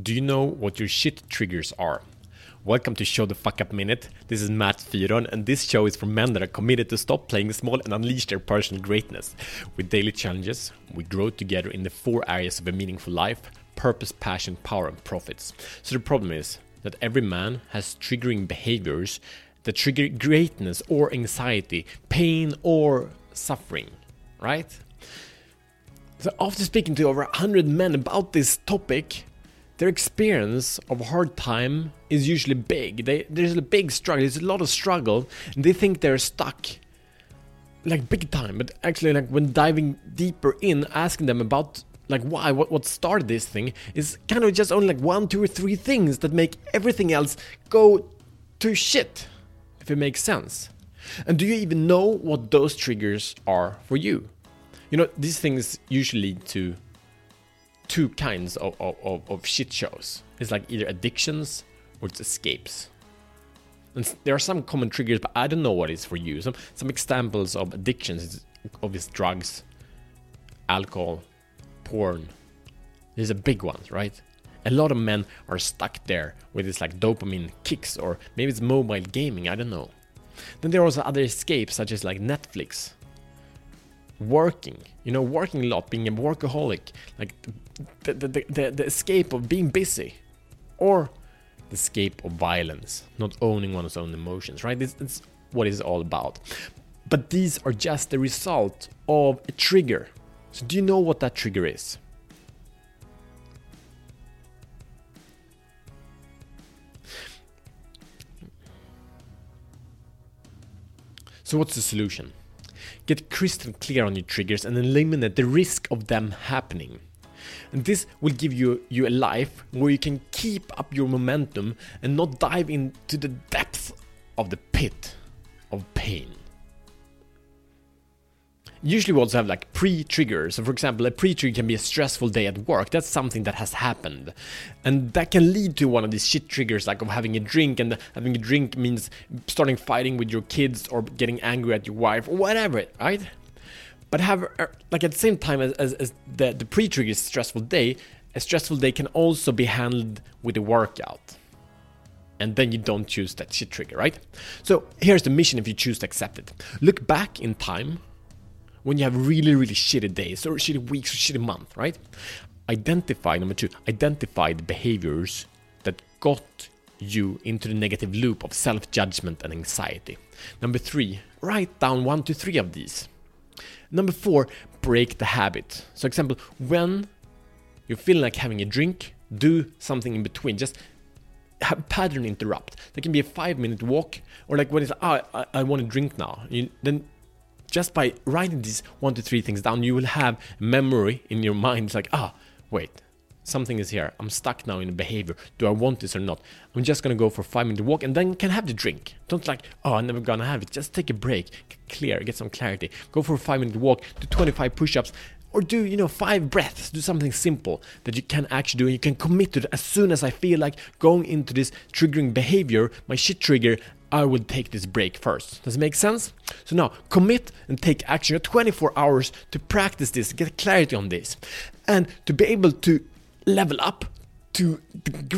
Do you know what your shit triggers are? Welcome to Show the Fuck Up Minute. This is Matt Fyron, and this show is for men that are committed to stop playing small and unleash their personal greatness. With daily challenges, we grow together in the four areas of a meaningful life purpose, passion, power, and profits. So the problem is that every man has triggering behaviors that trigger greatness or anxiety, pain or suffering, right? So after speaking to over 100 men about this topic, their experience of hard time is usually big. They, there's a big struggle. There's a lot of struggle, and they think they're stuck, like big time. But actually, like when diving deeper in, asking them about like why, what, what started this thing, is kind of just only like one, two, or three things that make everything else go to shit. If it makes sense. And do you even know what those triggers are for you? You know, these things usually lead to two kinds of, of, of, shit shows. It's like either addictions or it's escapes. And there are some common triggers, but I don't know what is for you. Some some examples of addictions is obvious drugs, alcohol, porn. These are big ones, right? A lot of men are stuck there with this like dopamine kicks, or maybe it's mobile gaming, I don't know. Then there are also other escapes, such as like Netflix, working, you know, working a lot, being a workaholic, like the, the, the, the, escape of being busy, or the escape of violence, not owning one's own emotions, right? It's, it's what it's all about. But these are just the result of a trigger. So, do you know what that trigger is? So, what's the solution? Get crystal clear on your triggers and eliminate the risk of them happening. And this will give you, you a life where you can keep up your momentum and not dive into the depths of the pit of pain. Usually we also have like pre-triggers. So for example, a pre-trigger can be a stressful day at work. That's something that has happened. And that can lead to one of these shit triggers like of having a drink and having a drink means starting fighting with your kids or getting angry at your wife or whatever, right? But have uh, like at the same time as, as, as the, the pre-trigger stressful day, a stressful day can also be handled with a workout and then you don't choose that shit trigger, right? So here's the mission if you choose to accept it. Look back in time when you have really, really shitty days or shitty weeks or shitty month, right? Identify, number two, identify the behaviors that got you into the negative loop of self judgment and anxiety. Number three, write down one to three of these. Number four, break the habit. So, example, when you feel like having a drink, do something in between. Just have pattern interrupt. That can be a five minute walk, or like when it's, oh, I, I want to drink now. You, then just by writing these one to three things down, you will have memory in your mind. It's like, ah, wait, something is here. I'm stuck now in a behavior. Do I want this or not? I'm just gonna go for five minute walk and then can have the drink. Don't like, oh, I'm never gonna have it. Just take a break, clear, get some clarity. Go for a five minute walk, do 25 push ups, or do you know five breaths do something simple that you can actually do you can commit to it as soon as i feel like going into this triggering behavior my shit trigger I will take this break first. Does it make sense? So now commit and take action. You have 24 hours to practice this, get clarity on this, and to be able to level up to the great